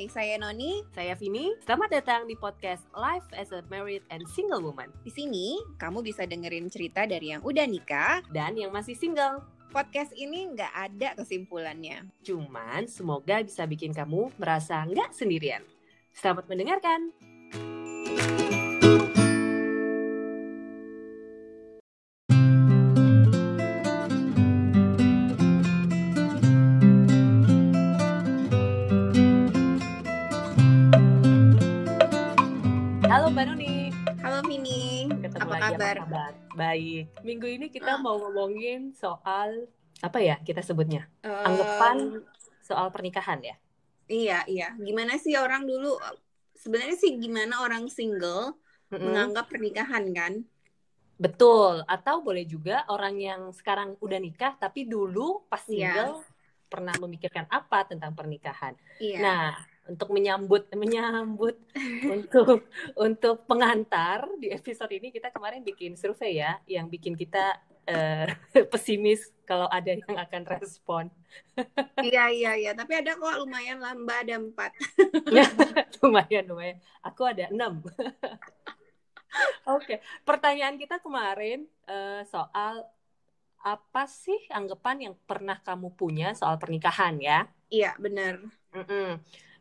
Hai, saya Noni. Saya Vini. Selamat datang di podcast Life as a Married and Single Woman. Di sini, kamu bisa dengerin cerita dari yang udah nikah dan yang masih single. Podcast ini nggak ada kesimpulannya. Cuman semoga bisa bikin kamu merasa nggak sendirian. Selamat mendengarkan. Baik. Minggu ini kita Ah. mau ngomongin soal apa ya kita sebutnya? Em, Anggapan soal pernikahan ya. Iya, iya. Gimana sih orang dulu? Sebenarnya sih gimana orang single Mm-mm. menganggap pernikahan kan? Betul. Atau boleh juga orang yang sekarang udah nikah tapi dulu pas Iya. single pernah memikirkan apa tentang pernikahan. Iya. Nah, untuk menyambut menyambut untuk untuk pengantar di episode ini kita kemarin bikin survei ya yang bikin kita eh, pesimis kalau ada yang akan respon. Iya, iya, iya. Tapi ada kok lumayan lah, Mbak ada empat. lumayan lumayan. Aku ada enam. Oke, pertanyaan kita kemarin eh, soal apa sih anggapan yang pernah kamu punya soal pernikahan ya? Iya, benar. Mm-mm.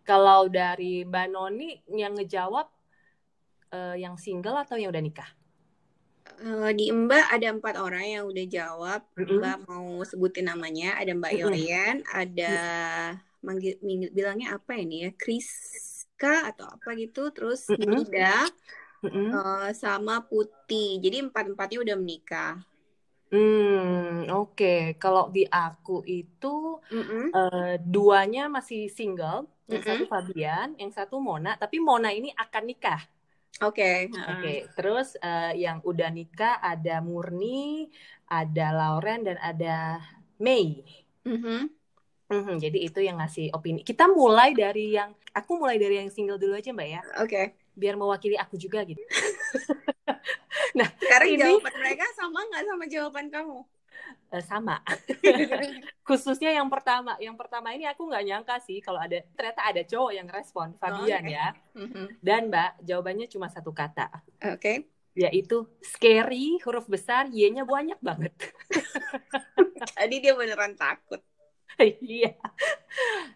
Kalau dari Mbak Noni yang ngejawab eh, yang single atau yang udah nikah? Di Mbak ada empat orang yang udah jawab. Mm-mm. Mbak mau sebutin namanya. Ada Mbak. Yorian, ada manggil, ming- bilangnya apa ini ya? Kriska atau apa gitu. Terus Mm-mm. Nida Mm-mm. eh, sama Putih. Jadi empat-empatnya udah menikah. Hmm, oke. Kalau di aku itu Mm-mm. eh, duanya masih single, yang Mm-mm. satu Fabian, yang satu Mona. Tapi Mona ini akan nikah. Oke. Oke, terus eh, yang udah nikah ada Murni, ada Lauren dan ada Mei. Mhm. Mhm, jadi itu yang ngasih opini. Kita mulai dari yang aku mulai dari yang single dulu aja Mbak ya, Oke. biar mewakili aku juga gitu. Sekarang Ini- jawaban mereka sama nggak sama jawaban kamu? Eh, sama. Khususnya yang pertama, yang pertama ini aku nggak nyangka sih kalau ada ternyata ada cowok yang respon, Fabian Oke. ya. Mhm. Dan Mbak, jawabannya cuma satu kata, Oke. yaitu scary, huruf besar, Y-nya banyak banget. Jadi dia beneran takut. Iya.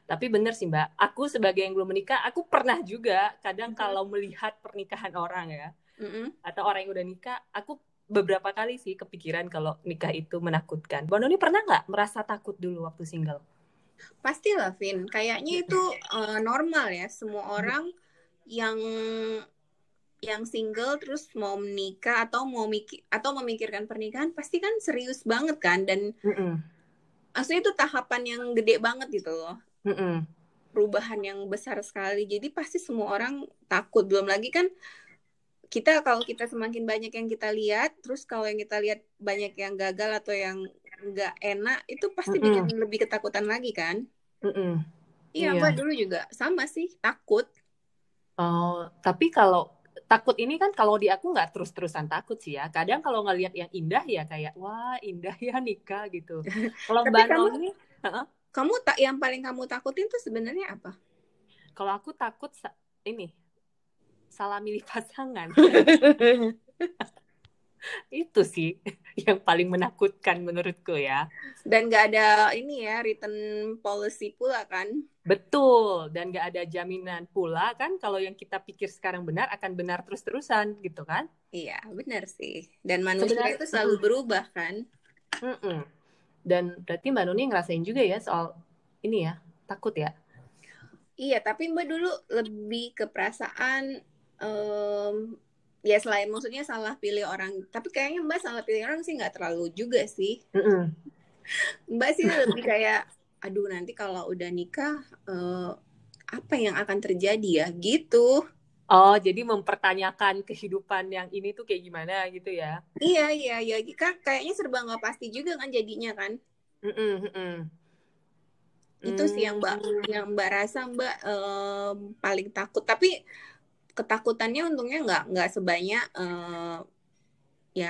Tapi bener sih Mbak, aku sebagai yang belum menikah, aku pernah juga kadang Mhm. kalau melihat pernikahan orang ya, Mm-mm. atau orang yang udah nikah, aku beberapa kali sih kepikiran kalau nikah itu menakutkan. Mbak Noni pernah nggak merasa takut dulu waktu single? Pastilah, Vin. Kayaknya itu eh, normal ya. Semua orang yang yang single terus mau menikah atau mau mikir atau memikirkan pernikahan pasti kan serius banget kan dan Mm-mm. maksudnya itu tahapan yang gede banget gitu loh. Mm-mm. Perubahan yang besar sekali. Jadi pasti semua orang takut. Belum lagi kan kita kalau kita semakin banyak yang kita lihat, terus kalau yang kita lihat banyak yang gagal atau yang nggak enak, itu pasti Mm-mm. bikin lebih ketakutan lagi kan? Mm-mm. Iya, Iya. Mbak dulu juga sama sih, takut. Oh, tapi kalau takut ini kan kalau di aku nggak terus-terusan takut sih ya. Kadang kalau ngelihat yang indah ya kayak wah indah ya nikah gitu. Kalau Mbak kamu- Noni, Kamu tak yang paling kamu takutin tuh sebenarnya apa? kalau aku takut ini salah milih pasangan. Itu sih yang paling menakutkan menurutku ya. Dan nggak ada ini ya written policy pula kan? Betul, dan nggak ada jaminan pula kan kalau yang kita pikir sekarang benar akan benar terus-terusan gitu kan. Iya, benar sih. Dan manusia Sebenarnya- itu selalu berubah kan? Mm-mm. Dan berarti Mbak Nuni ngerasain juga ya soal ini ya, takut ya. Iya, tapi Mbak dulu lebih ke perasaan em, ya selain maksudnya salah pilih orang, tapi kayaknya Mbak salah pilih orang sih nggak terlalu juga sih. Mm-mm. Mbak sih lebih kayak, aduh nanti kalau udah nikah eh, apa yang akan terjadi ya gitu. Oh, jadi mempertanyakan kehidupan yang ini tuh kayak gimana gitu ya. Iya iya iya kan kayaknya serba nggak pasti juga kan jadinya kan. Mm-mm, mm-mm. Itu sih yang Mbak Hmm. yang Mbak rasa Mbak em, paling takut. Tapi ketakutannya untungnya nggak nggak sebanyak eh, ya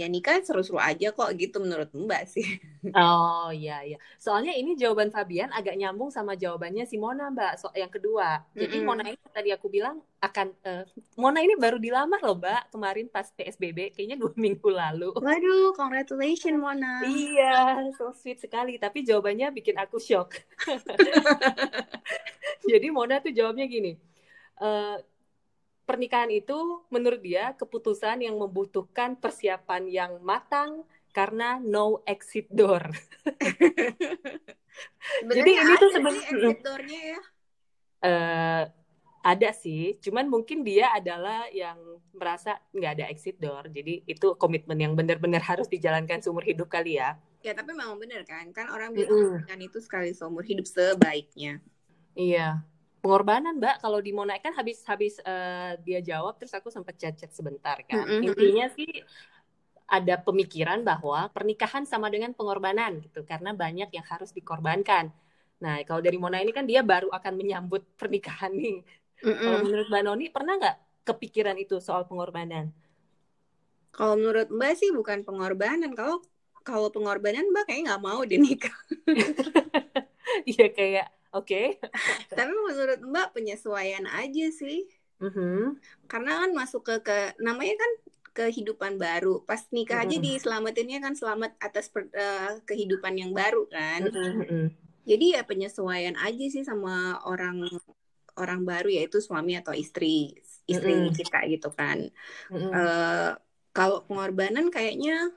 ya nikah seru-seru aja kok gitu menurut Mbak sih. Oh iya iya. Soalnya ini jawaban Fabian agak nyambung sama jawabannya si Mona Mbak. So, yang kedua. Jadi Mm-mm. Mona ini tadi aku bilang akan eh, Mona ini baru dilamar loh Mbak kemarin pas PSBB kayaknya dua minggu lalu. Waduh, congratulations Mona. Iya, so sweet sekali. Tapi jawabannya bikin aku shock. Jadi Mona tuh jawabnya gini. eh, pernikahan itu menurut dia keputusan yang membutuhkan persiapan yang matang karena no exit door. Sebenarnya Jadi ini tuh ada sih seben- exit door-nya ya. Eh, ada sih, cuman mungkin dia adalah yang merasa nggak ada exit door. Jadi itu komitmen yang benar-benar harus dijalankan seumur hidup kali ya. Ya tapi memang bener kan, kan orang bilang pernikahan itu sekali seumur hidup sebaiknya. Iya. Pengorbanan, Mbak. Kalau di Mona kan habis-habis eh, dia jawab, terus aku sempat chat-chat sebentar kan. Mm-mm. Intinya sih ada pemikiran bahwa pernikahan sama dengan pengorbanan gitu, karena banyak yang harus dikorbankan. Nah, kalau dari Mona ini kan dia baru akan menyambut pernikahan nih. Kalau Mm-mm. menurut Mbak Noni, pernah nggak kepikiran itu soal pengorbanan? Kalau menurut Mbak sih bukan pengorbanan. Kalau kalau pengorbanan Mbak kayaknya nggak mau deh nikah. Iya kayak, oke. Tapi menurut Mbak penyesuaian aja sih. Mhm. Karena kan masuk ke, ke namanya kan kehidupan baru. Pas nikah aja Mm-mm. diselamatinnya kan selamat atas per- eh, kehidupan yang baru kan. Mhm, mhm. Jadi ya penyesuaian aja sih sama orang orang baru yaitu suami atau istri istri Mm-mm. kita gitu kan. Mhm. Eh, kalau pengorbanan kayaknya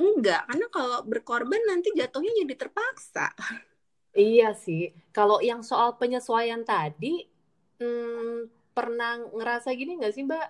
enggak, karena kalau berkorban nanti jatuhnya jadi terpaksa. Iya sih. Kalau yang soal penyesuaian tadi, hmm, pernah ngerasa gini nggak sih, Mbak?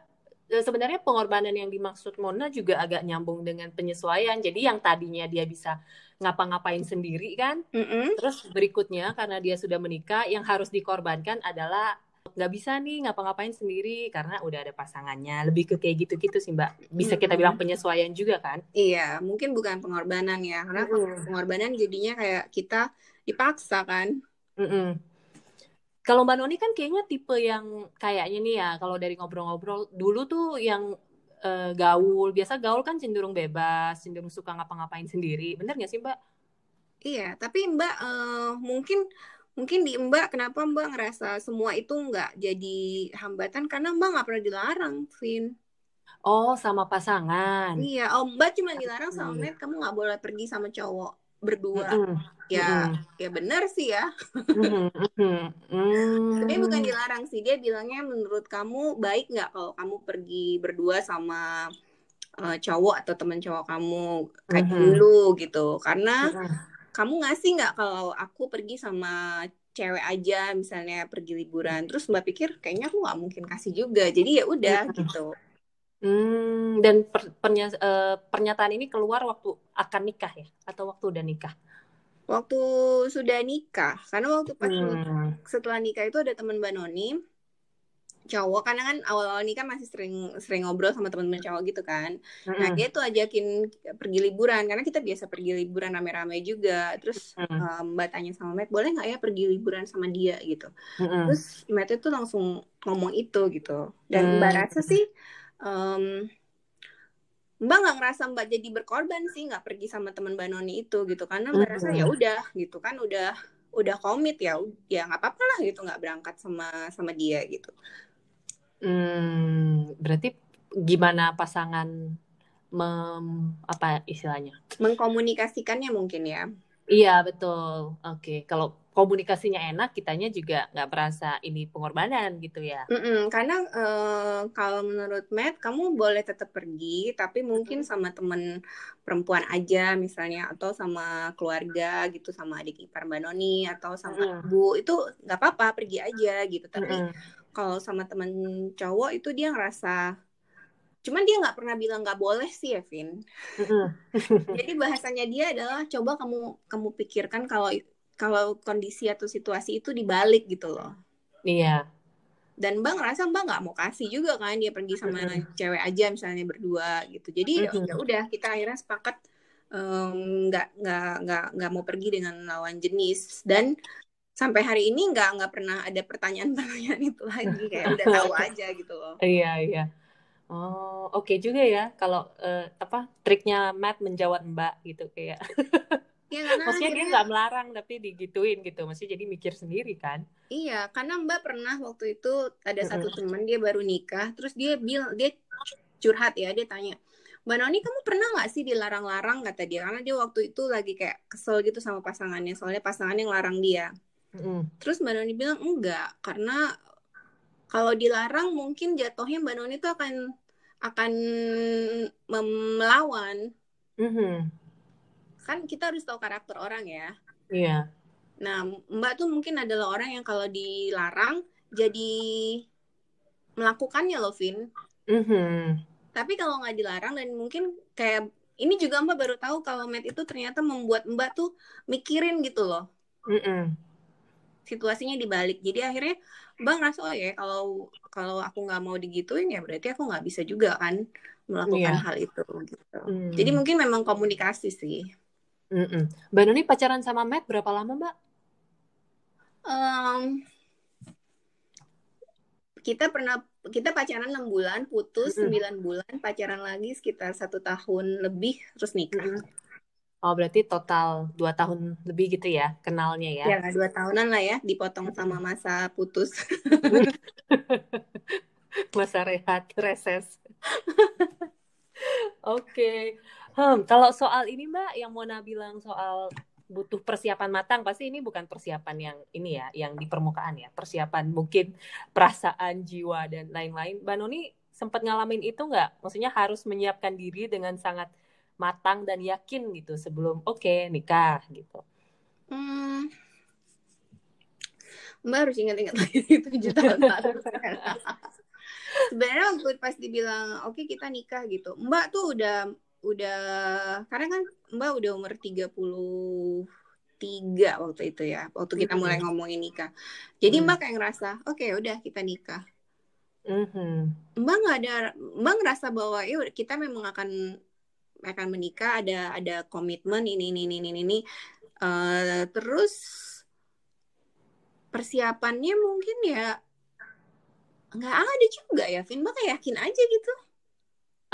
Eh, Sebenarnya pengorbanan yang dimaksud Mona juga agak nyambung dengan penyesuaian. Jadi yang tadinya dia bisa ngapa-ngapain sendiri kan, Mm-mm. terus berikutnya karena dia sudah menikah, yang harus dikorbankan adalah nggak bisa nih ngapa-ngapain sendiri karena udah ada pasangannya. Lebih ke kayak gitu-gitu sih, Mbak. Bisa kita bilang penyesuaian juga kan? Iya, mungkin bukan pengorbanan ya, karena Mm-mm. pengorbanan jadinya kayak kita dipaksa kan. Mm-mm. Kalau Mbak Noni kan kayaknya tipe yang kayaknya nih ya, kalau dari ngobrol-ngobrol dulu tuh yang eh, gaul, biasa gaul kan cenderung bebas, cenderung suka ngapa-ngapain sendiri. Bener nggak sih Mbak? Iya, tapi Mbak eh, mungkin mungkin di Mbak kenapa Mbak ngerasa semua itu nggak jadi hambatan karena Mbak nggak pernah dilarang, Vin. Oh, sama pasangan. Iya, oh Mbak cuma dilarang sama Mm. Matt, kamu nggak boleh pergi sama cowok berdua. Mm-mm. Ya, Mm-mm. ya benar sih ya. Mm-mm. Mm-mm. Tapi bukan Mm. dilarang sih, dia bilangnya menurut kamu baik nggak kalau kamu pergi berdua sama eh, cowok atau teman cowok kamu kayak Mhm. dulu gitu. Karena Mm-mm. kamu ngasih nggak kalau aku pergi sama cewek aja misalnya pergi liburan. Terus Mbak pikir kayaknya aku nggak mungkin kasih juga. Jadi ya udah Mm-mm. gitu. Hmm, dan per- pernya- eh, pernyataan ini keluar waktu akan nikah ya, atau waktu udah nikah? Waktu sudah nikah, karena waktu pas Hmm. setelah nikah itu ada teman Mbak Noni cowok karena kan awal-awal nikah masih sering sering ngobrol sama teman-teman cowok gitu kan. Nah, Mm-mm. dia tuh ajakin pergi liburan karena kita biasa pergi liburan rame-rame juga. Terus Mm-mm. eh, Mbak tanya sama Matt, boleh nggak ya pergi liburan sama dia gitu. Mm-mm. Terus Matt itu langsung ngomong itu gitu. Dan Mbak Hmm. rasa sih em, Mbak nggak ngerasa Mbak jadi berkorban sih nggak pergi sama teman Mbak Noni itu gitu karena Mbak rasa ya udah gitu kan udah udah komit ya ya nggak apa-apa lah gitu nggak berangkat sama sama dia gitu. Hmm, berarti gimana pasangan mem, apa istilahnya? Mengkomunikasikannya mungkin ya. Iya, betul. Oke, kalau komunikasinya enak, kitanya juga nggak merasa ini pengorbanan gitu ya. Mm-mm, karena eh, kalau menurut Matt, kamu boleh tetap pergi, tapi mungkin sama temen perempuan aja misalnya, atau sama keluarga gitu, sama adik ipar Mbak Noni, atau sama Mm-mm. ibu, itu nggak apa-apa, pergi aja gitu. Tapi Mm-mm. kalau sama temen cowok itu dia ngerasa, cuman dia nggak pernah bilang nggak boleh sih ya, Vin. Mm-mm. Jadi bahasanya dia adalah coba kamu kamu pikirkan kalau kalau kondisi atau situasi itu dibalik gitu loh. Iya. dan Mbak ngerasa Mbak nggak mau kasih juga kan dia pergi sama Mm-mm. cewek aja misalnya berdua gitu jadi ya udah kita akhirnya sepakat nggak nggak nggak nggak mau pergi dengan lawan jenis dan sampai hari ini nggak nggak pernah ada pertanyaan-pertanyaan itu lagi kayak udah tahu aja gitu loh Iya, iya. Oh, oke juga ya kalau eh, apa triknya Matt menjawab Mbak gitu kayak. Ya, karena Maksudnya dia akhirnya- nggak melarang tapi digituin gitu. Maksudnya jadi mikir sendiri kan. Iya, karena Mbak pernah waktu itu ada satu teman dia baru nikah, terus dia bilang dia curhat ya, dia tanya, Mbak Noni kamu pernah nggak sih dilarang-larang kata dia, karena dia waktu itu lagi kayak kesel gitu sama pasangannya, soalnya pasangannya ngelarang dia. Mm-mm. Terus Mbak Noni bilang enggak, karena kalau dilarang mungkin jatuhnya Mbak Noni itu akan akan melawan. Mhm. Kan kita harus tahu karakter orang ya. Iya. Nah, Mbak tuh mungkin adalah orang yang kalau dilarang jadi melakukannya loh, Vin. Mhm. Tapi kalau nggak dilarang dan mungkin kayak ini juga Mbak baru tahu kalau Matt itu ternyata membuat Mbak tuh mikirin gitu loh Mm-mm. situasinya dibalik. Jadi akhirnya Mbak ngerasa oh ya kalau kalau aku nggak mau digituin ya berarti aku nggak bisa juga kan melakukan Iya. hal itu gitu. Hmm. Jadi mungkin memang komunikasi sih. Mm-mm. Mbak Noni pacaran sama Matt berapa lama Mbak? Em, kita pernah kita pacaran enam bulan, putus Mm-mm. sembilan bulan, pacaran lagi sekitar satu tahun lebih, terus nikah. Mm-mm. Oh berarti total dua tahun lebih gitu ya kenalnya ya? Ya dua tahunan lah ya, dipotong sama masa putus. Masa rehat, reses. Oke. Hmm, kalau soal ini Mbak, yang Mona bilang soal butuh persiapan matang, pasti ini bukan persiapan yang ini ya, yang di permukaan ya. Persiapan mungkin perasaan, jiwa, dan lain-lain. Mbak Noni sempat ngalamin itu nggak? Maksudnya harus menyiapkan diri dengan sangat matang dan yakin gitu sebelum oke nikah gitu. Hmm. Mbak harus ingat-ingat lagi tujuh tahun lalu. Sebenarnya waktu pas dibilang oke kita nikah gitu, Mbak tuh udah udah karena kan Mbak udah umur 33 waktu itu ya, waktu kita mulai ngomongin nikah. Jadi Hmm. Mbak kayak ngerasa, oke udah kita nikah. Mhm. Mbak nggak ada, Mbak ngerasa bahwa ya kita memang akan akan menikah, ada ada komitmen ini ini ini ini. ini. Eh, terus persiapannya mungkin ya nggak ada juga ya, Vin. Kayak yakin aja gitu.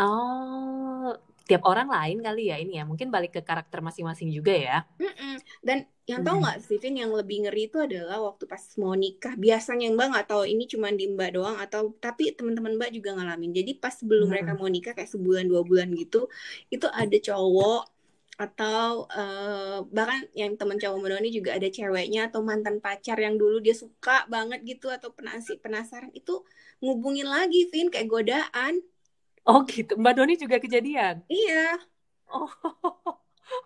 Oh, tiap orang lain kali ya ini ya. Mungkin balik ke karakter masing-masing juga ya. Mm-mm. Dan yang tahu Hmm. nggak sih, Vin, yang lebih ngeri itu adalah waktu pas mau nikah. Biasanya Mbak nggak tahu ini cuma di Mbak doang atau tapi teman-teman Mbak juga ngalamin. Jadi pas sebelum Hmm. mereka mau nikah kayak sebulan dua bulan gitu, itu ada cowok atau eh, bahkan yang teman cowok Mbak Doni juga ada ceweknya atau mantan pacar yang dulu dia suka banget gitu atau penasi penasaran itu ngubungin lagi, Vin, kayak godaan. Oh gitu. Mbak Doni juga kejadian. Iya, Oh,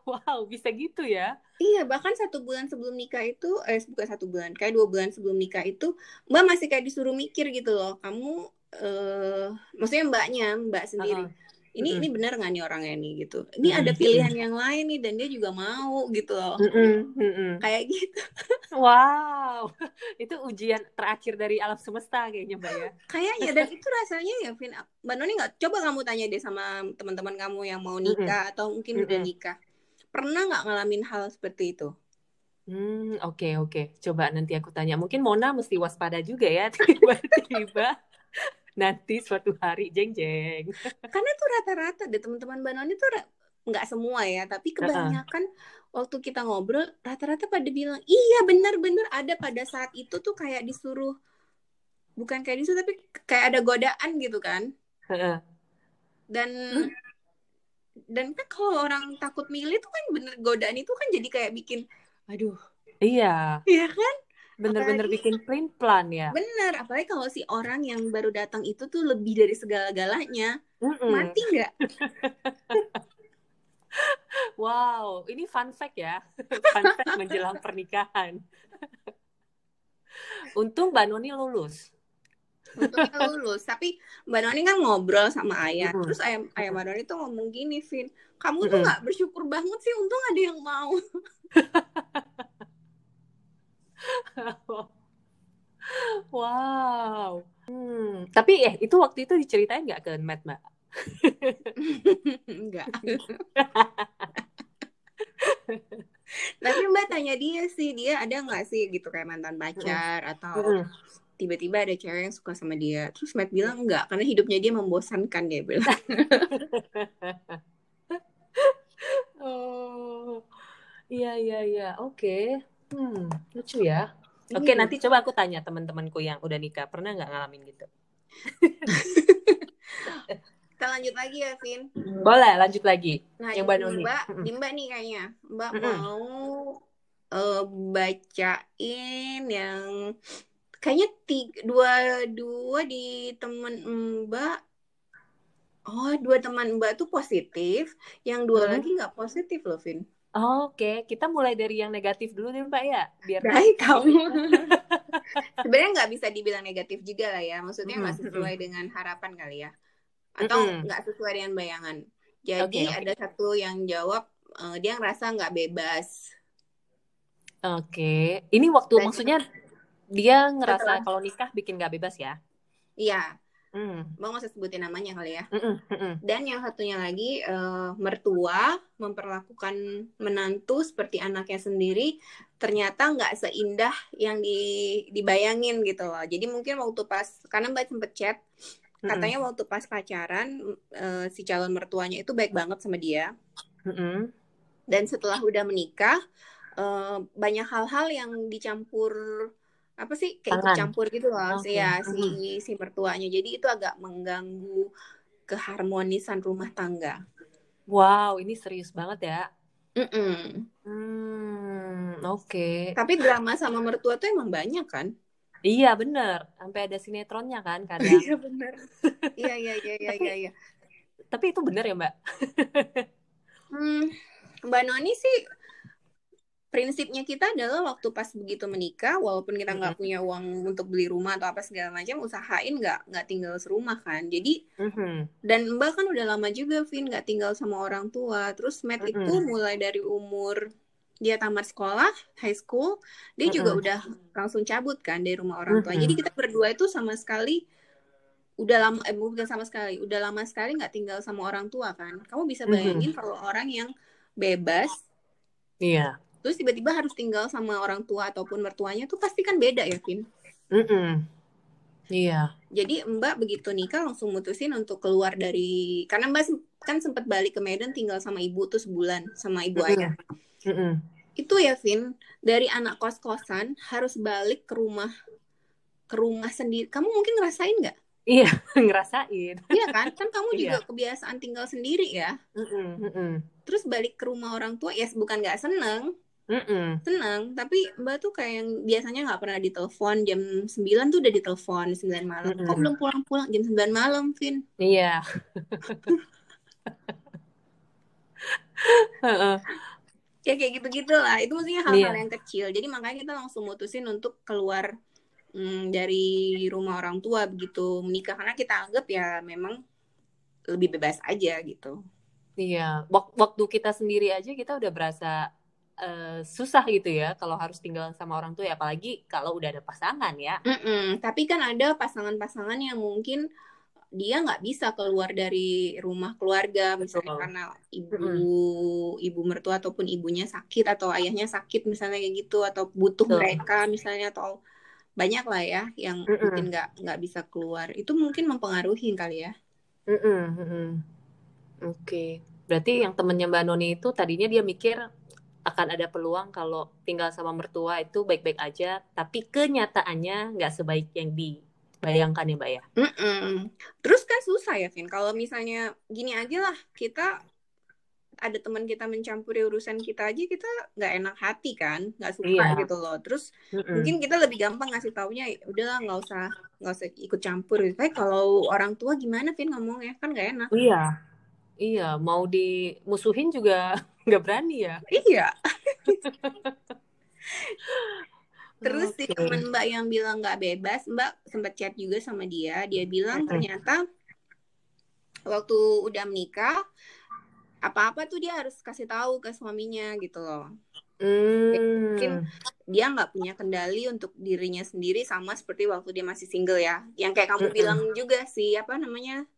wow, bisa gitu ya? Iya, bahkan satu bulan sebelum nikah itu, eh bukan satu bulan, kayak dua bulan sebelum nikah itu, Mbak masih kayak disuruh mikir gitu loh. Kamu, eh maksudnya mbaknya, mbak sendiri. Uh-uh. Ini Mm-mm. ini benar nggak nih orangnya nih gitu. Ini ada Mm-mm. pilihan yang lain nih dan dia juga mau gitu loh. Mm-mm, mm-mm. Kayak gitu. Wow, itu ujian terakhir dari alam semesta kayaknya Mbak ya. Kayaknya dan itu rasanya ya, Vin. Mbak Noni nggak coba kamu tanya deh sama teman-teman kamu yang mau nikah atau mungkin udah Mm-mm. nikah. Pernah nggak ngalamin hal seperti itu? Hmm, oke oke. Coba nanti aku tanya. Mungkin Mona mesti waspada juga ya tiba-tiba nanti suatu hari jeng jeng. karena tuh rata-rata deh teman-teman tuh ra- nggak semua ya tapi kebanyakan waktu kita ngobrol rata-rata pada bilang iya benar-benar ada pada saat itu tuh kayak disuruh bukan kayak disuruh tapi kayak ada godaan gitu kan. Heeh. dan dan kan kalau orang takut milih tuh kan bener godaan itu kan jadi kayak bikin aduh. Iya, iya kan bener-bener Apalagi- bikin print plan ya. bener apalagi kalau si orang yang baru datang itu tuh lebih dari segala-galanya Mm-mm. mati nggak Wow, ini fun fact ya. Fun fact menjelang pernikahan. Untung Mbak Noni lulus. Untungnya lulus. Tapi Mbak Noni kan ngobrol sama ayah. Mm-mm. Terus ayah, ayah Mbak Noni tuh ngomong gini, Vin. Kamu tuh nggak bersyukur banget sih. Untung ada yang mau. Wow. Hmm, tapi eh itu waktu itu diceritain nggak ke Matt, Mbak? Enggak. Tapi Mbak tanya dia sih, dia ada nggak sih gitu kayak mantan pacar atau Mm-mm. tiba-tiba ada cewek yang suka sama dia terus Matt bilang enggak karena hidupnya dia membosankan dia bilang oh iya iya iya oke hmm lucu ya. Oke Iya. nanti coba aku tanya teman-temanku yang udah nikah. Pernah nggak ngalamin gitu? Kita lanjut lagi ya Vin. Boleh lanjut lagi. Nah Yang ini Mbak Noni. Mbak Mbak nih kayaknya. Mbak Mm-mm. mau eh, bacain yang kayaknya tiga, dua dua di temen Mbak. Oh dua teman Mbak tuh positif. Yang dua Hmm. lagi nggak positif loh Vin Oke, kita mulai dari yang negatif dulu nih Mbak ya, biar Baik kamu. Sebenarnya nggak bisa dibilang negatif juga lah ya. Maksudnya nggak Mm, sesuai dengan harapan kali ya. Atau Mm-mm. nggak sesuai dengan bayangan. Jadi Oke, oke. ada satu yang jawab eh, dia ngerasa nggak bebas. Oke, ini waktu Dan- maksudnya dia ngerasa Setelah- kalau nikah bikin gak bebas ya? Iya, Hmm, bang nggak usah sebutin namanya kali ya. mm-mm, mm-mm. Dan yang satunya lagi eh, mertua memperlakukan menantu seperti anaknya sendiri. Ternyata nggak seindah yang di, dibayangin gitu loh. Jadi mungkin waktu pas karena mbak sempet chat Mm-mm, katanya waktu pas pacaran eh, si calon mertuanya itu baik banget sama dia mm-mm. dan setelah udah menikah eh, banyak hal-hal yang dicampur apa sih kayak ikut campur gitu loh Oke. ya si si mertuanya jadi itu agak mengganggu keharmonisan rumah tangga Wow, ini serius banget ya. Mm-mm. Hmm, oke. tapi drama sama mertua tuh emang banyak kan Iya bener, sampai ada sinetronnya kan kadang. iya benar iya iya iya iya iya iya. Tapi itu bener ya Mbak? Hmm, Mbak Noni sih prinsipnya kita adalah waktu pas begitu menikah, walaupun kita nggak punya uang untuk beli rumah atau apa segala macam, usahain nggak nggak tinggal serumah kan. Jadi Mhm. dan Mbak kan udah lama juga, Vin, nggak tinggal sama orang tua. Terus Matt itu Mm-mm. mulai dari umur dia tamat sekolah, high school, dia juga Mm-mm. udah langsung cabut kan dari rumah orang tua. Mm-mm. Jadi kita berdua itu sama sekali udah lama eh bukan sama sekali, udah lama sekali nggak tinggal sama orang tua kan. Kamu bisa bayangin kalau orang yang bebas Iya. Terus tiba-tiba harus tinggal sama orang tua ataupun mertuanya tuh pasti kan beda ya, Vin. Mm-mm. Iya. Jadi Mbak begitu nikah langsung mutusin untuk keluar dari karena Mbak kan sempat balik ke Medan tinggal sama ibu tuh sebulan sama ibu Mm-mm. ayah. Mm-mm. Itu ya, Vin, dari anak kos-kosan harus balik ke rumah ke rumah sendiri. Kamu mungkin ngerasain nggak? Iya, ngerasain. Iya kan? Kan kamu juga Iya. kebiasaan tinggal sendiri ya. Mm-mm. Mm-mm. Terus balik ke rumah orang tua, ya bukan nggak seneng, Mm-mm. seneng. Tapi Mbak tuh kayak yang biasanya nggak pernah ditelepon jam 9 tuh udah ditelepon 9 malam. Kok Mm-mm. belum pulang-pulang jam 9 malam, Vin? Iya. Heeh. Ya kayak gitu-gitu lah. Itu maksudnya hal-hal Iya. yang kecil. Jadi makanya kita langsung mutusin untuk keluar mm, dari rumah orang tua begitu menikah karena kita anggap ya memang lebih bebas aja gitu. Iya, Wak- waktu kita sendiri aja kita udah berasa eh, susah gitu ya kalau harus tinggal sama orang tua ya apalagi kalau udah ada pasangan ya. Mm-mm. Tapi kan ada pasangan-pasangan yang mungkin dia nggak bisa keluar dari rumah keluarga misalnya Betul. karena ibu ibu mertua ataupun ibunya sakit atau ayahnya sakit misalnya kayak gitu atau butuh Betul. mereka misalnya atau banyak lah ya yang Mm-mm. mungkin nggak nggak bisa keluar itu mungkin mempengaruhi kali ya Mm-mm. Oke, berarti yang temennya Mbak Noni itu tadinya dia mikir akan ada peluang kalau tinggal sama mertua itu baik-baik aja, tapi kenyataannya nggak sebaik yang dibayangkan ya Mbak ya. Mm-mm. terus kan susah ya Vin kalau misalnya gini aja lah kita ada teman kita mencampuri urusan kita aja kita nggak enak hati kan nggak suka Iya. gitu loh terus Mm-mm. mungkin kita lebih gampang ngasih taunya "Ya udahlah nggak usah nggak usah ikut campur. Tapi kalau orang tua gimana Vin ngomongnya kan nggak enak. Iya, iya mau dimusuhin juga nggak berani ya. Iya. Terus si Oke. teman Mbak yang bilang nggak bebas, Mbak sempat chat juga sama dia. Dia bilang ternyata waktu udah menikah apa-apa tuh dia harus kasih tahu ke suaminya gitu loh. Hmm. Mungkin dia nggak punya kendali untuk dirinya sendiri sama seperti waktu dia masih single ya. Yang kayak kamu bilang juga sih apa namanya?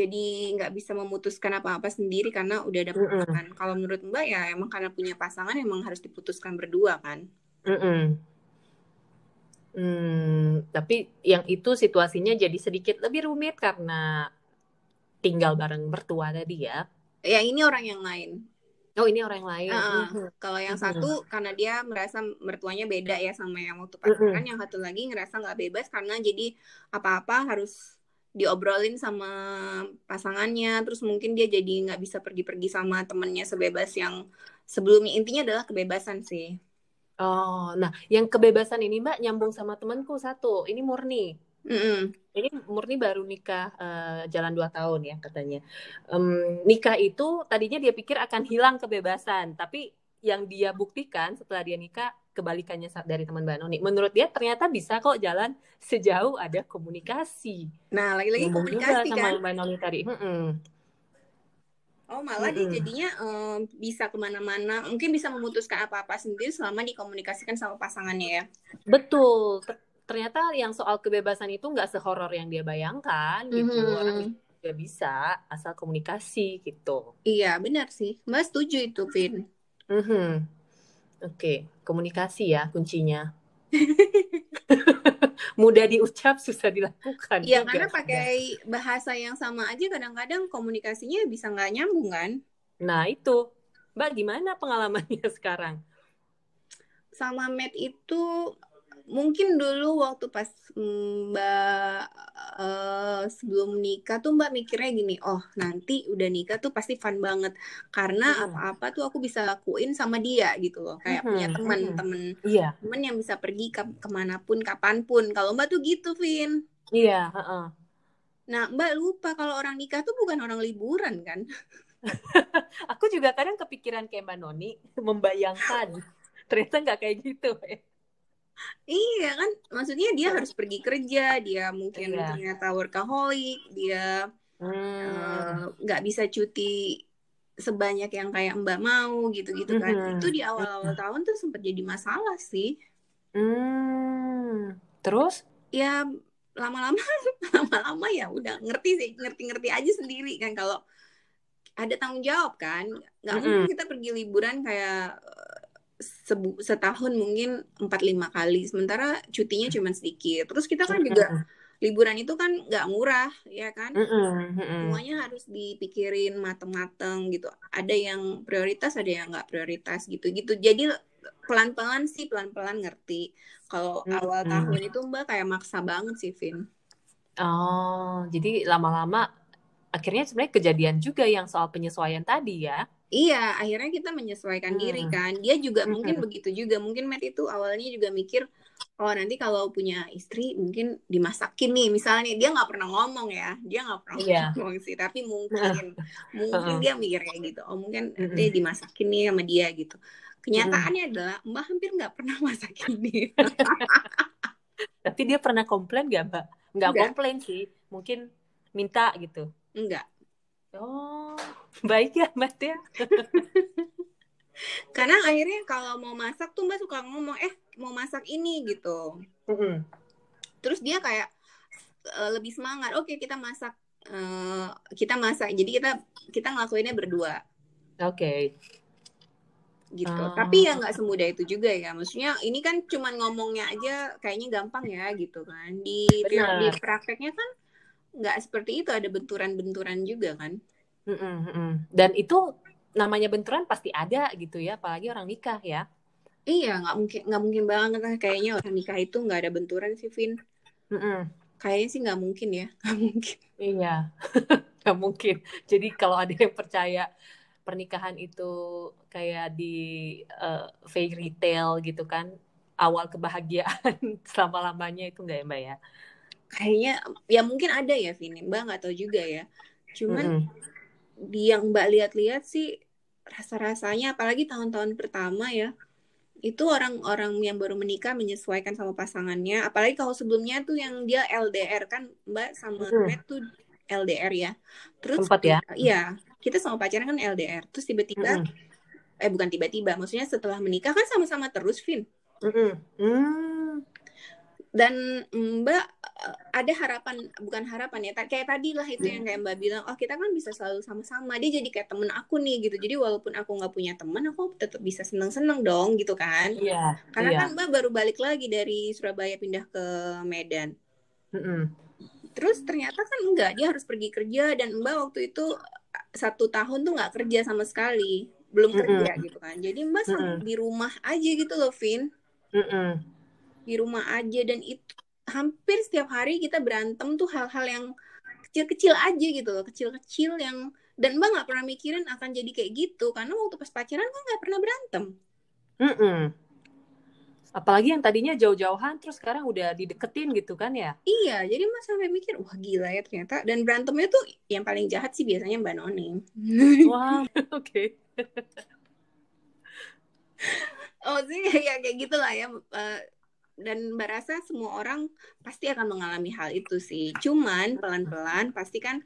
Jadi nggak bisa memutuskan apa-apa sendiri karena udah ada pasangan. Kalau menurut Mbak ya emang karena punya pasangan emang harus diputuskan berdua kan. Mm-mm. Hmm, tapi yang itu situasinya jadi sedikit lebih rumit karena tinggal bareng mertua tadi ya. Ya ini orang yang lain. Oh ini orang yang lain. Uh, Mhm. Kalau yang Mhm. satu karena dia merasa mertuanya beda ya sama yang waktu pacaran, yang satu lagi ngerasa nggak bebas karena jadi apa-apa harus diobrolin sama pasangannya, terus mungkin dia jadi nggak bisa pergi-pergi sama temennya sebebas yang sebelumnya. Intinya adalah kebebasan sih. Oh, nah yang kebebasan ini Mbak nyambung sama temanku satu. Ini murni. Mm-mm. Ini murni baru nikah eh, jalan dua tahun ya katanya. Em, nikah itu tadinya dia pikir akan hilang kebebasan, tapi yang dia buktikan setelah dia nikah kebalikannya dari teman Mbak Noni. Menurut dia ternyata bisa kok jalan sejauh ada komunikasi. Nah, lagi-lagi Ngomong juga komunikasi sama kan. Mbak Noni tadi. Mm-mm. Oh, malah dia Mm-mm. jadinya em, bisa ke mana-mana. Mungkin bisa memutuskan apa-apa sendiri selama dikomunikasikan sama pasangannya ya. Betul. Ter- Ternyata yang soal kebebasan itu nggak sehoror yang dia bayangkan gitu. Orang Mhm. juga bisa asal komunikasi gitu. Iya, benar sih. Mbak setuju itu, Vin. Mhm. Oke, komunikasi ya kuncinya. Mudah diucap, susah dilakukan Iya, karena pakai bahasa yang sama aja kadang-kadang komunikasinya bisa nggak nyambung kan. Nah itu, Mbak gimana pengalamannya sekarang? Sama Matt itu mungkin dulu waktu pas Mbak eh, sebelum nikah tuh Mbak mikirnya gini, oh nanti udah nikah tuh pasti fun banget karena Mhm. apa-apa tuh aku bisa lakuin sama dia gitu loh, kayak punya Mhm, teman mhm. temen Iya, temen yang bisa pergi ke ke mana pun kapan pun. Kalau Mbak tuh gitu, Vin. iya, heeh. Nah, Mbak lupa kalau orang nikah tuh bukan orang liburan kan? Aku juga kadang kepikiran kayak Mbak Noni, membayangkan. Ternyata nggak kayak gitu. ya. Iya kan, maksudnya dia harus pergi kerja, dia mungkin Iya. ternyata workaholic, dia Hmm. eh, nggak bisa cuti sebanyak yang kayak Mbak mau gitu-gitu kan. Mhm. Itu di awal-awal tahun tuh sempat jadi masalah sih. Hmm. Terus? Ya lama-lama lama-lama ya udah ngerti sih, ngerti-ngerti aja sendiri kan kalau ada tanggung jawab kan. Nggak Mm-mm. mungkin kita pergi liburan kayak sebu- setahun mungkin 4-5 kali, sementara cutinya cuma sedikit. Terus kita kan juga Mm-mm. liburan itu kan nggak murah ya kan. Mm-mm. semuanya harus dipikirin mateng-mateng gitu ada yang prioritas ada yang nggak prioritas gitu gitu jadi pelan-pelan sih pelan-pelan ngerti kalau awal tahun itu mbak kayak maksa banget sih Vin Oh, jadi lama-lama akhirnya sebenarnya kejadian juga yang soal penyesuaian tadi ya. Iya akhirnya kita menyesuaikan Hmm. diri kan dia juga Hmm. mungkin begitu juga mungkin Matt itu awalnya juga mikir oh nanti kalau punya istri mungkin dimasakin nih misalnya dia nggak pernah ngomong ya dia nggak pernah Iya. ngomong sih tapi mungkin mungkin Heeh. dia mikir kayak gitu oh mungkin nanti dimasakin nih sama dia gitu kenyataannya adalah mbak hampir nggak pernah masakin dia Tapi dia pernah komplain gak, Mbak? Nggak. komplain sih, mungkin minta gitu. enggak Oh, baik ya, Mbak ya. karena akhirnya kalau mau masak tuh mbak suka ngomong eh mau masak ini gitu Mm-mm. terus dia kayak eh, lebih semangat oke kita masak eh, kita masak jadi kita kita ngelakuinnya berdua Oke. gitu Ah. tapi ya nggak semudah itu juga ya maksudnya ini kan cuman ngomongnya aja kayaknya gampang ya gitu kan di Benar. di prakteknya kan nggak seperti itu ada benturan-benturan juga kan Mm-mm, mm-mm. Dan itu namanya benturan pasti ada gitu ya, apalagi orang nikah ya. iya nggak mungkin nggak mungkin banget lah kayaknya orang nikah itu nggak ada benturan sih Vin Mm-mm. kayaknya sih nggak mungkin ya nggak mungkin Iya, nggak mungkin. Jadi kalau ada yang percaya pernikahan itu kayak di eh, fairy tale gitu kan, awal kebahagiaan selama-lamanya itu nggak ya Mbak ya? Kayaknya ya mungkin ada ya Vin mbak nggak tahu juga ya cuman Mm-mm. di yang mbak lihat-lihat sih rasa-rasanya apalagi tahun-tahun pertama ya itu orang-orang yang baru menikah menyesuaikan sama pasangannya apalagi kalau sebelumnya tuh yang dia LDR kan mbak sama Hmm. Matt tuh LDR ya terus Sempat ya? iya kita sama pacaran kan LDR terus tiba-tiba Mm-mm. eh bukan tiba-tiba maksudnya setelah menikah kan sama-sama terus Vin Mm-mm. Hmm. Dan Mbak eh, ada harapan bukan harapan ya kayak tadi lah itu yang kayak Mbak bilang oh kita kan bisa selalu sama-sama dia jadi kayak temen aku nih gitu jadi walaupun aku nggak punya teman aku tetap bisa seneng-seneng dong gitu kan Iya. karena iya. kan Mbak baru balik lagi dari Surabaya pindah ke Medan Mm-mm. terus ternyata kan enggak dia harus pergi kerja dan Mbak waktu itu satu tahun tuh nggak kerja sama sekali belum Mm-mm. kerja gitu kan jadi Mbak sam- Mm-mm. di rumah aja gitu loh Vin Mm-mm. Di rumah aja dan itu hampir setiap hari kita berantem tuh hal-hal yang kecil-kecil aja gitu loh kecil-kecil yang dan mbak nggak pernah mikirin akan jadi kayak gitu karena waktu pas pacaran kan nggak pernah berantem Mm-mm. Apalagi yang tadinya jauh-jauhan terus sekarang udah dideketin gitu kan ya? iya jadi mbak sampai mikir wah gila ya ternyata dan berantemnya tuh yang paling jahat sih biasanya mbak Noning Wah, oke. oh sih ya kayak gitulah ya Eh, dan mbak rasa semua orang pasti akan mengalami hal itu sih cuman pelan-pelan pasti kan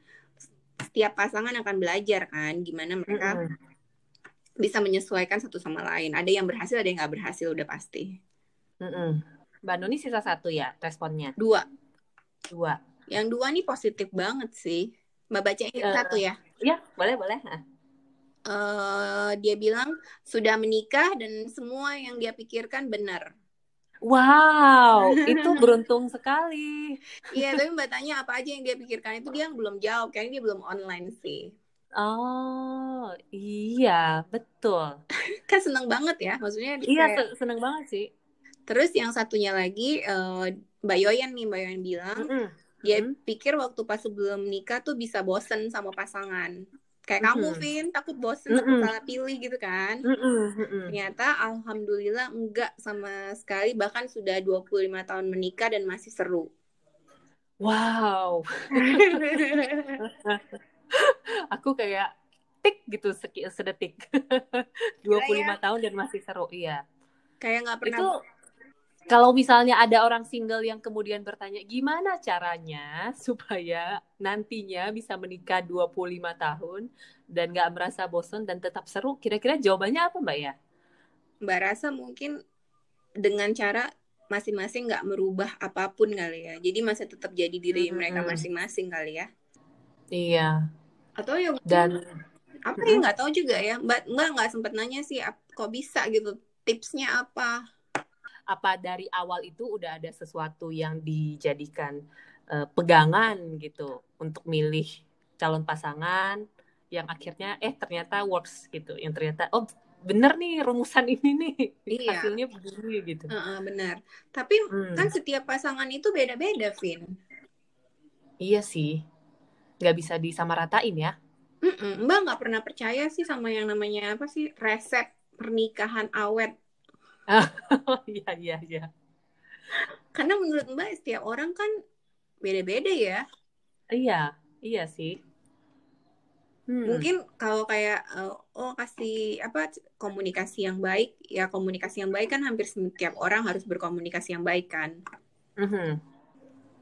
setiap pasangan akan belajar kan gimana mereka Mm-mm. bisa menyesuaikan satu sama lain. Ada yang berhasil, ada yang nggak berhasil, udah pasti. Mm-mm. Mbak Nuni sisa satu ya responnya. Dua. Dua. Yang dua nih positif banget sih. Mbak bacain Eh. satu ya. Ya, boleh boleh. Nah. Eh, dia bilang sudah menikah dan semua yang dia pikirkan benar. Wow, itu beruntung sekali. Iya, tapi mbak tanya apa aja yang dia pikirkan itu dia belum jawab. Kayaknya dia belum online sih. Oh, iya, betul. Kan seneng banget ya, maksudnya dia Iya, kayak- se- seneng banget sih. Terus yang satunya lagi, eh, Mbak Yoyan nih, Mbak Yoyan bilang Mm-mm. dia Hmm. pikir waktu pas sebelum nikah tuh bisa bosen sama pasangan. Kayak kamu, Mhm. Vin, takut bosen, takut Mhm. salah pilih gitu kan. Mm-mm, mm-mm. Ternyata alhamdulillah enggak sama sekali, bahkan sudah 25 tahun menikah dan masih seru. Wow, aku kayak tik gitu sedetik. 25 tahun dan masih seru, iya. Kayak nggak pernah Itu kalau misalnya ada orang single yang kemudian bertanya gimana caranya supaya nantinya bisa menikah 25 tahun dan nggak merasa bosan dan tetap seru, kira-kira jawabannya apa Mbak ya? Mbak rasa mungkin dengan cara masing-masing nggak merubah apa pun kali ya. Jadi masih tetap jadi diri Mhm. mereka masing-masing kali ya. Iya. Atau ya Dan apa ya nggak tahu juga ya. Mbak Mbak nggak sempat nanya sih kok bisa gitu. Tipsnya apa? Apa dari awal itu udah ada sesuatu yang dijadikan eh, pegangan gitu untuk milih calon pasangan yang akhirnya eh ternyata works gitu, yang ternyata oh bener nih rumusan ini nih Iya. hasilnya begini gitu. Heeh, benar. Tapi Hmm. kan setiap pasangan itu beda-beda, Vin. Iya sih, nggak bisa disamaratain ya. Mm-mm, Mbak nggak pernah percaya sih sama yang namanya apa sih resep pernikahan awet. Oh iya iya iya. Karena menurut Mbak setiap orang kan beda-beda ya. Iya iya sih. Hmm. Mungkin kalau kayak eh, oh kasih apa komunikasi yang baik, ya komunikasi yang baik kan hampir setiap orang harus berkomunikasi yang baik kan. Mhm.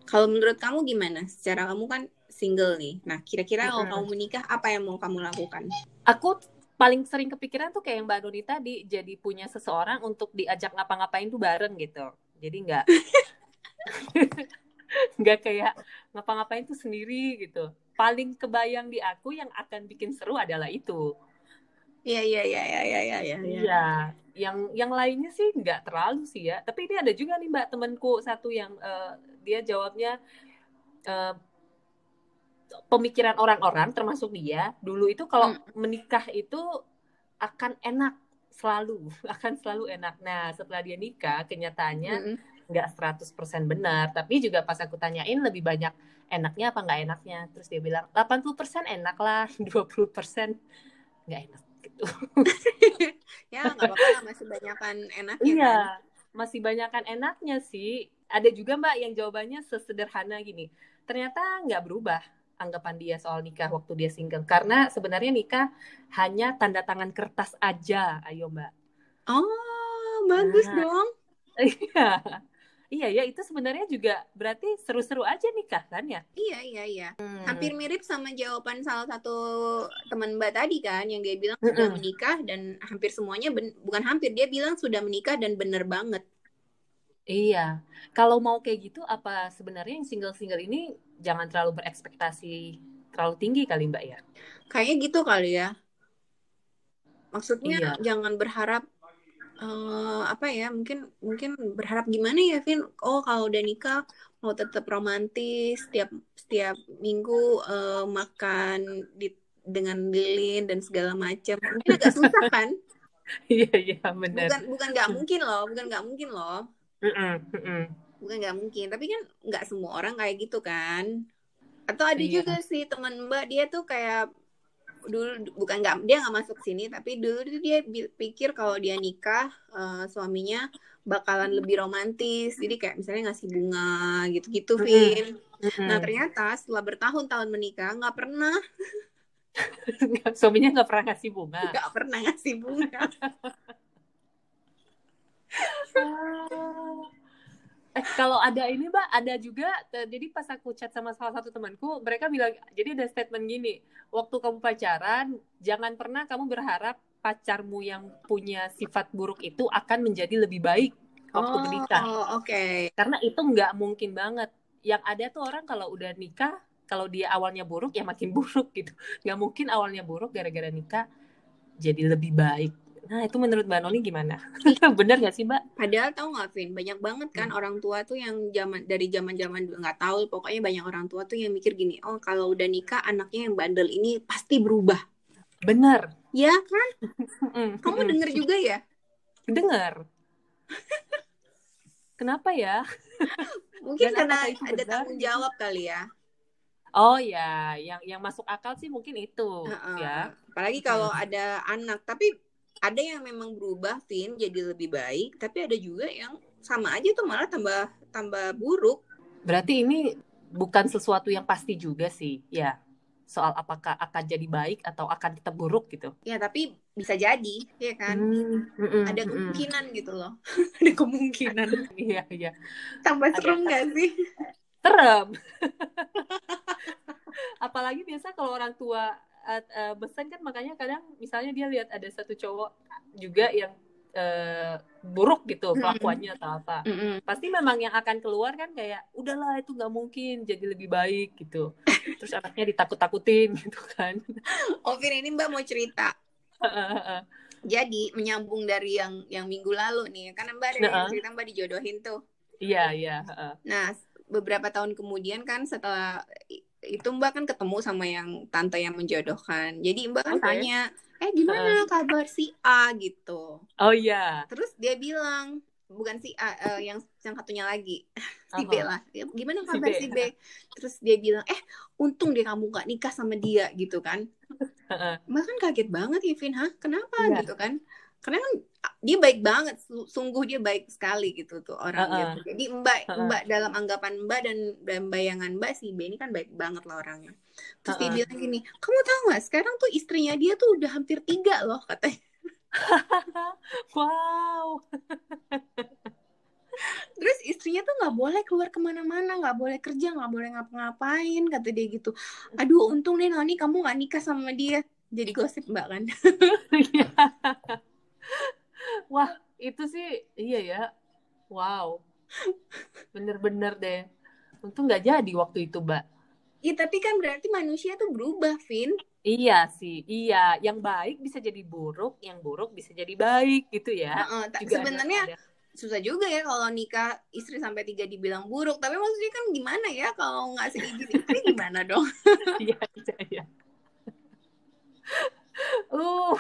Kalau menurut kamu gimana? Secara kamu kan single nih. Nah, kira-kira kalau Mm-mm. kamu menikah apa yang mau kamu lakukan? Aku paling sering kepikiran tuh kayak yang Mbak Nuni tadi, jadi punya seseorang untuk diajak ngapa-ngapain tuh bareng gitu. Jadi nggak nggak kayak ngapa-ngapain tuh sendiri gitu. Paling kebayang di aku yang akan bikin seru adalah itu. Iya iya iya iya iya iya. iya. Iya, yang yang lainnya sih nggak terlalu sih ya. Tapi ini ada juga nih Mbak temanku satu yang eh, dia jawabnya eh, pemikiran orang-orang termasuk dia dulu itu kalau menikah itu akan enak selalu, akan selalu enak. Nah, setelah dia nikah kenyataannya Mm-mm. nggak 100% benar, tapi juga pas aku tanyain lebih banyak enaknya apa nggak enaknya. Terus dia bilang 80% enak lah, 20% nggak enak gitu. Ya nggak apa-apa masih banyakan enaknya kan. Iya, masih banyakan enaknya sih. Ada juga Mbak yang jawabannya sesederhana gini. Ternyata nggak berubah anggapan dia soal nikah waktu dia single. Karena sebenarnya nikah hanya tanda tangan kertas aja. Ayo Mbak. Oh, bagus Nah. dong. Iya. Iya ya, itu sebenarnya juga berarti seru-seru aja nikah kan ya? Iya, iya, iya. Hmm. Hampir mirip sama jawaban salah satu teman Mbak tadi kan, yang dia bilang sudah menikah dan hampir semuanya ben- bukan hampir dia bilang sudah menikah dan bener banget. Iya. Kalau mau kayak gitu, apa sebenarnya yang single-single ini jangan terlalu berekspektasi terlalu tinggi kali Mbak ya? Kayaknya gitu kali ya. Maksudnya Iya. jangan berharap eh, apa ya? Mungkin mungkin berharap gimana ya, Vin? Oh, kalau udah nikah mau tetap romantis setiap setiap minggu eh, makan di dengan lilin dan segala macam. Mungkin agak susah kan? Iya, iya, benar. Bukan bukan nggak mungkin loh, bukan nggak mungkin loh. Mm-mm, mm-mm. bukan nggak mungkin tapi kan nggak semua orang kayak gitu kan atau ada Iya. juga sih teman mbak dia tuh kayak dulu bukan nggak dia nggak masuk sini tapi dulu tuh dia pikir kalau dia nikah eh, suaminya bakalan lebih romantis jadi kayak misalnya ngasih bunga gitu-gitu. Vin Mm-mm. nah ternyata setelah bertahun-tahun menikah nggak pernah Suaminya nggak pernah ngasih bunga. nggak pernah ngasih bunga Eh, kalau ada ini mbak ada juga jadi pas aku chat sama salah satu temanku mereka bilang jadi ada statement gini waktu kamu pacaran jangan pernah kamu berharap pacarmu yang punya sifat buruk itu akan menjadi lebih baik waktu oh menikah. oke. Karena itu nggak mungkin banget. Yang ada tuh orang kalau udah nikah kalau dia awalnya buruk ya makin buruk gitu. Nggak mungkin awalnya buruk gara-gara nikah jadi lebih baik nah itu menurut mbak Noni gimana? Bener nggak sih mbak? Padahal tahu nggak, Vin, banyak banget kan Hmm. orang tua tuh yang zaman dari zaman zaman nggak tahu, pokoknya banyak orang tua tuh yang mikir gini, oh kalau udah nikah anaknya yang bandel ini pasti berubah, bener ya kan? Kamu denger juga ya? dengar. Kenapa ya? Mungkin Dan karena ada tanggung jawab kali ya. oh ya yang yang masuk akal sih mungkin itu Heeh. ya. Apalagi kalau ada anak, tapi ada yang memang berubah, Vin, jadi lebih baik, tapi ada juga yang sama aja tuh malah tambah tambah buruk. berarti ini bukan sesuatu yang pasti juga sih ya soal apakah akan jadi baik atau akan tetap buruk gitu Ya tapi bisa jadi, ya kan? Hmm, mm-mm, Ada kemungkinan gitu loh. ada kemungkinan. iya iya Tambah serem nggak sih? serem apalagi biasa kalau orang tua uh, uh, pesan kan makanya kadang misalnya dia lihat ada satu cowok juga yang uh, buruk gitu kelakuannya atau apa pasti memang yang akan keluar kan kayak udahlah itu nggak mungkin jadi lebih baik gitu terus anaknya ditakut-takutin gitu kan Oh, ini Mbak mau cerita. Jadi menyambung dari yang yang minggu lalu nih, kan Mbak ada yang Nah. cerita Mbak dijodohin tuh. iya iya. Nah, beberapa tahun kemudian kan setelah itu Mbak kan ketemu sama yang tante yang menjodohkan. Jadi Mbak kan Oke. tanya, eh gimana kabar si A gitu. oh iya Terus dia bilang, bukan si A, eh, yang yang satunya lagi, si B Aha. lah. Ya, Gimana Si kabar B. si B? Terus dia bilang, eh untung deh kamu gak nikah sama dia gitu kan. Mbak kan kaget banget ya Vin, hah kenapa Iya. gitu kan? Karena kan dia baik banget, su- sungguh dia baik sekali gitu tuh orang Heeh. gitu. Jadi Mbak, Heeh. Mbak dalam anggapan Mbak dan dan bayangan Mbak si B ini kan baik banget lah orangnya. Terus dia Heeh. bilang gini, kamu tahu nggak sekarang tuh istrinya dia tuh udah hampir tiga loh katanya. wow Terus istrinya tuh nggak boleh keluar ke mana-mana, nggak boleh kerja, nggak boleh ngapa-ngapain kata dia gitu. Aduh untung deh Noni kamu nggak nikah sama dia. Jadi gosip Mbak kan. Wah, itu sih iya ya. Wow. Bener-bener deh. Untung nggak jadi waktu itu, Mbak. Iya tapi kan berarti manusia tuh berubah, Vin. Iya sih, iya. Yang baik bisa jadi buruk, yang buruk bisa jadi baik gitu ya. Juga ada- sebenarnya ada. susah juga ya kalau nikah istri sampai tiga dibilang buruk tapi maksudnya kan gimana ya kalau nggak seizin istri gimana dong Iya, iya, iya. Uh,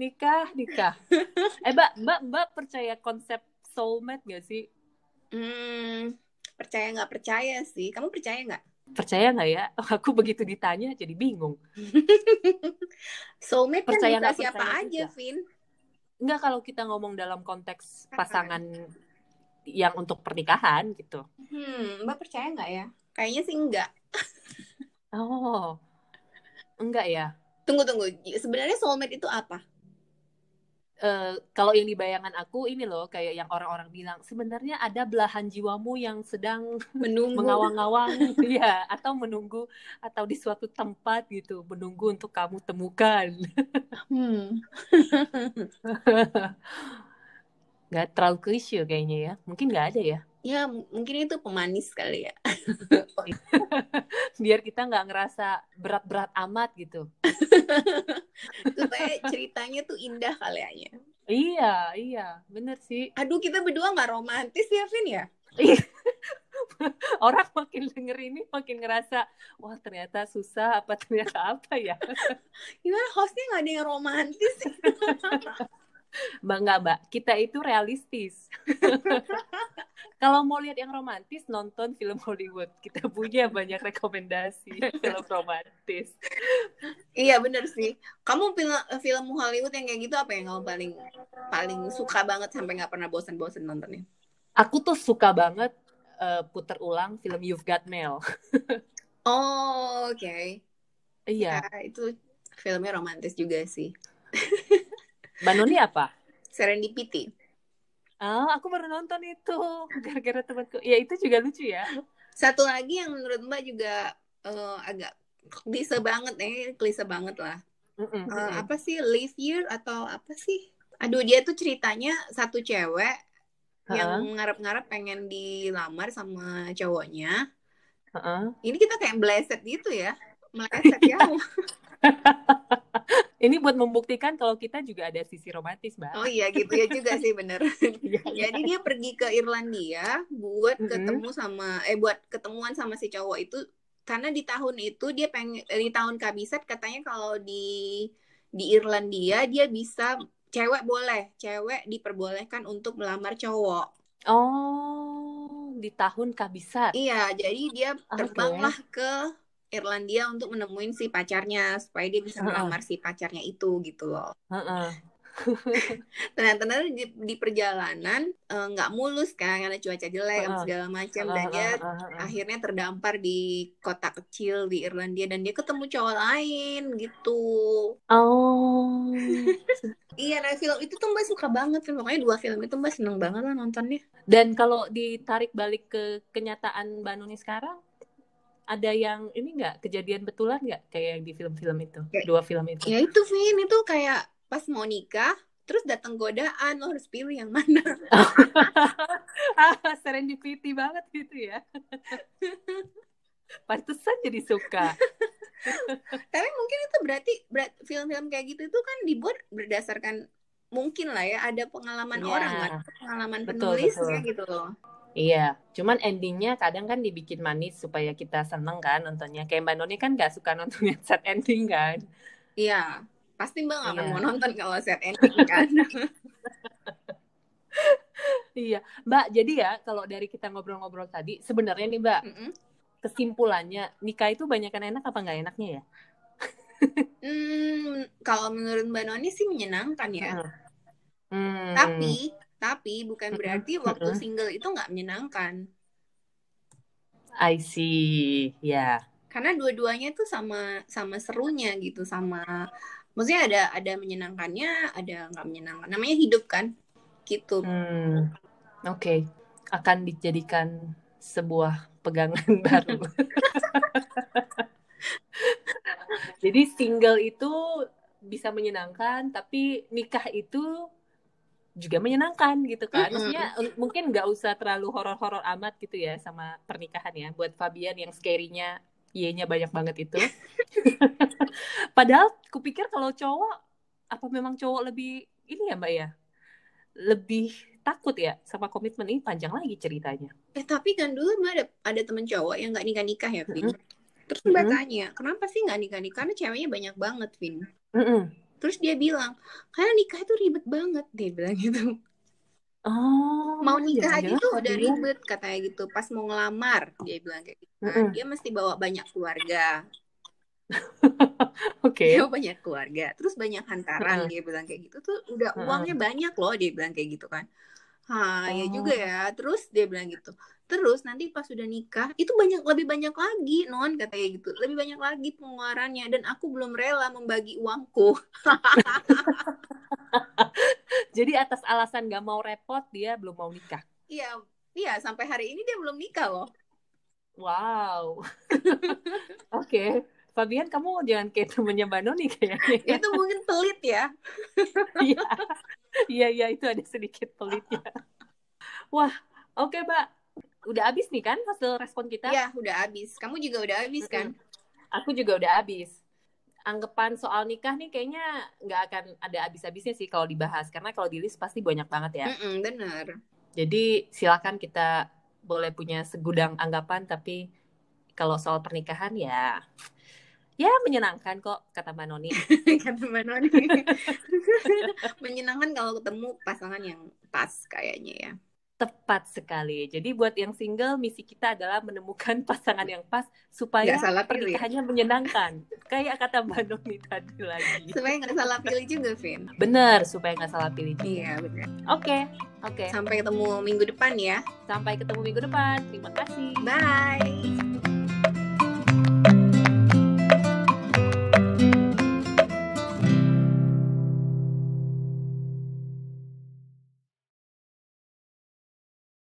nikah, nikah. Eh, Mbak, Mbak, Mbak percaya konsep soulmate gak sih? hmm, percaya nggak percaya sih kamu percaya nggak Percaya nggak ya? Aku begitu ditanya jadi bingung. soulmate kan Percaya bisa nggak siapa percaya aja. Vin Enggak kalau kita ngomong dalam konteks pasangan yang untuk pernikahan gitu. hmm mbak percaya nggak ya kayaknya sih enggak Oh, enggak ya. Tunggu tunggu. Sebenarnya soulmate itu apa? Eh, kalau yang di bayangan aku ini loh kayak yang orang-orang bilang sebenarnya ada belahan jiwamu yang sedang menunggu. mengawang-awang. Ya atau menunggu atau di suatu tempat gitu menunggu untuk kamu temukan. Hmm. nggak terlalu klise kayaknya ya. Mungkin nggak ada ya Ya mungkin itu pemanis kali ya. Biar kita nggak ngerasa berat-berat amat gitu. Supaya ceritanya tuh indah kali ya. Iya, iya, bener sih. Aduh kita berdua nggak romantis ya Vin ya? Orang makin denger ini makin ngerasa, wah ternyata susah apa ternyata apa ya. Gimana hostnya nggak ada yang romantis? Mbak nggak mbak, kita itu realistis. Kalau mau lihat yang romantis, nonton film Hollywood. Kita punya banyak rekomendasi film romantis. iya bener sih. Kamu film film Hollywood yang kayak gitu apa yang kamu paling paling suka banget sampai nggak pernah bosan-bosan nontonnya? Aku tuh suka banget uh, puter ulang film You've Got Mail. Oh oke. Iya. Ya, itu filmnya romantis juga sih. Mbak Noni apa? Serendipity. Ah, aku baru nonton itu gara-gara temanku. Ya itu juga lucu ya. Satu lagi yang menurut Mbak juga eh, agak klise banget eh klise banget lah. Mm-mm. Eh, apa sih Live Year atau apa sih? Aduh dia tuh ceritanya satu cewek yang ngarep-ngarep pengen dilamar sama cowoknya. ha-ha. Ini kita kayak bleset gitu ya. Meleset ya. Ini buat membuktikan kalau kita juga ada sisi romantis, Mbak. Oh iya gitu ya juga sih bener. Iya, iya. Jadi dia pergi ke Irlandia buat ketemu sama eh buat ketemuan sama si cowok itu karena di tahun itu dia pengen eh, di tahun kabisat katanya kalau di di Irlandia dia bisa cewek boleh, cewek diperbolehkan untuk melamar cowok. Oh, di tahun kabisat. Iya, jadi dia terbanglah ke Irlandia untuk menemuin si pacarnya supaya dia bisa melamar si pacarnya itu gitu loh. Heeh. Ternyata di, di perjalanan eh, nggak mulus kan karena cuaca jelek Heeh. segala macam Heeh, dan dia heeh, heeh. akhirnya terdampar di kota kecil di Irlandia dan dia ketemu cowok lain gitu. Oh. Iya, nah film itu tuh Mbak suka banget kan. Pokoknya dua film itu Mbak seneng banget lah nontonnya. Dan kalau ditarik balik ke kenyataan Mbak Nuni sekarang, ada yang ini nggak kejadian betulan nggak kayak yang di film-film itu, Kayak- dua film itu? Ya itu Vin, itu kayak pas mau nikah terus datang godaan lo harus pilih yang mana. ah, serendipity banget gitu ya. Pantesan jadi suka. Tapi mungkin itu berarti berat, film-film kayak gitu itu kan dibuat berdasarkan mungkin lah ya ada pengalaman Iya. orang kan, pengalaman Betul, penulisnya betul. gitu loh. Iya, cuman endingnya kadang kan dibikin manis supaya kita seneng kan nontonnya. Kayak Mbak Noni kan nggak suka nonton yang sad ending kan? Iya, pasti Mbak akan Iya. mau nonton kalau set ending kan. Iya, Mbak. Jadi ya kalau dari kita ngobrol-ngobrol tadi, sebenarnya nih Mbak, Mm-mm. kesimpulannya nikah itu banyakan enak apa nggak enaknya ya? Hmm, kalau menurut Mbak Noni sih menyenangkan ya. Hmm. Tapi, tapi bukan berarti waktu single itu nggak menyenangkan. I see, ya. Karena dua-duanya tuh sama sama serunya gitu, sama maksudnya ada ada menyenangkannya, ada nggak menyenangkan. Namanya hidup kan, gitu. Hmm. Oke, akan dijadikan sebuah pegangan baru. Jadi single itu bisa menyenangkan, tapi nikah itu juga menyenangkan gitu kan. Maksudnya un- mungkin nggak usah terlalu horor-horor amat gitu ya sama pernikahan ya. Buat Fabian yang scary-nya Y-nya banyak banget itu. Padahal kupikir kalau cowok, apa memang cowok lebih ini ya mbak ya? Lebih takut ya sama komitmen ini panjang lagi ceritanya. Eh tapi kan dulu Mbak ada ada temen cowok yang nggak nikah nikah ya, Vin. Terus Mbak Mm-mm. tanya, kenapa sih nggak nikah nikah? Karena ceweknya banyak banget, Vin. Mm-mm. Terus dia bilang, karena nikah itu ribet banget, dia bilang gitu. Oh, Mau nikah aja tuh udah ribet katanya gitu. Pas mau ngelamar, dia bilang kayak gitu. Nah, Mm-mm. dia mesti bawa banyak keluarga. Oke. Dia banyak keluarga. Terus banyak hantaran, Mm-mm. dia bilang kayak gitu tuh udah uangnya banyak loh, dia bilang kayak gitu kan. Hah, ya Oh. juga ya. Terus dia bilang gitu. Terus nanti pas sudah nikah, itu banyak lebih banyak lagi, non katanya gitu. Lebih banyak lagi pengeluarannya dan aku belum rela membagi uangku. Jadi atas alasan gak mau repot dia belum mau nikah. Iya, iya sampai hari ini dia belum nikah loh. Wow. Oke. Fabian kamu jangan kayak temennya Mbak Noni kayaknya. Itu mungkin pelit ya. Iya. Iya, iya itu ada sedikit pelitnya. Wah, oke Mbak. Udah habis nih kan hasil respon kita? Iya, udah habis. Kamu juga udah habis kan? Aku juga udah habis. Anggapan soal nikah nih kayaknya nggak akan ada habis-habisnya sih kalau dibahas karena kalau di list pasti banyak banget ya. Mm-mm, bener. Jadi silakan kita boleh punya segudang anggapan tapi kalau soal pernikahan ya ya menyenangkan kok kata Mbak Noni. Kata Mbak Noni. Menyenangkan kalau ketemu pasangan yang pas kayaknya ya. Tepat sekali. Jadi buat yang single, misi kita adalah menemukan pasangan yang pas supaya Nggak salah pilih. pernikahannya menyenangkan. Kayak kata Mbak Noni tadi lagi. Supaya nggak salah pilih juga, Vin. Bener, supaya nggak salah pilih. juga. Iya, bener. Oke, oke. Sampai ketemu minggu depan ya. Sampai ketemu minggu depan. Terima kasih. Bye.